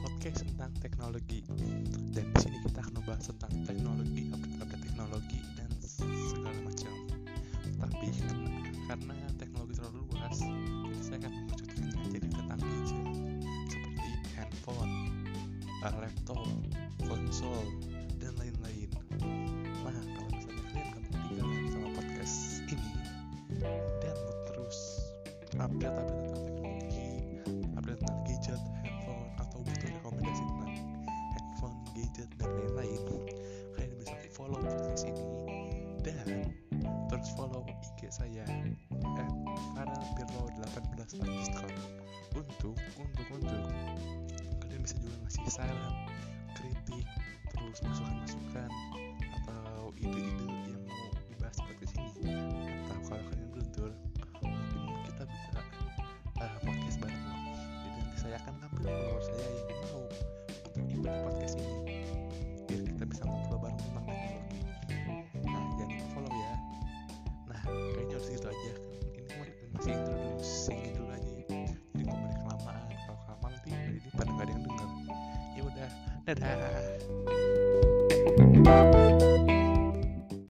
podcast tentang teknologi. Dan di sini kita akan membahas tentang teknologi, update-update teknologi dan segala macam. Tapi karena, karena teknologi terlalu luas, jadi saya akan mengerucutkannya jadi tentang gadget seperti handphone, uh, laptop, konsol, dan lain-lain. Nah, kalau misalnya kalian gak mau ketinggalan sama podcast ini dan terus update-update tentang gadget, dan lain-lain, kalian bisa follow podcast ini dan terus follow IG saya at farelpirlo18 underscore. Untuk untuk untuk. Kalian bisa juga ngasih saran, kritik, terus masukan-masukan atau ide-ide yang mau dibahas di podcast ini. Atau kalau kalian beruntung mungkin kita bisa uh, podcast bareng. Jadi nanti saya akan ngambil follower saya. yang dadah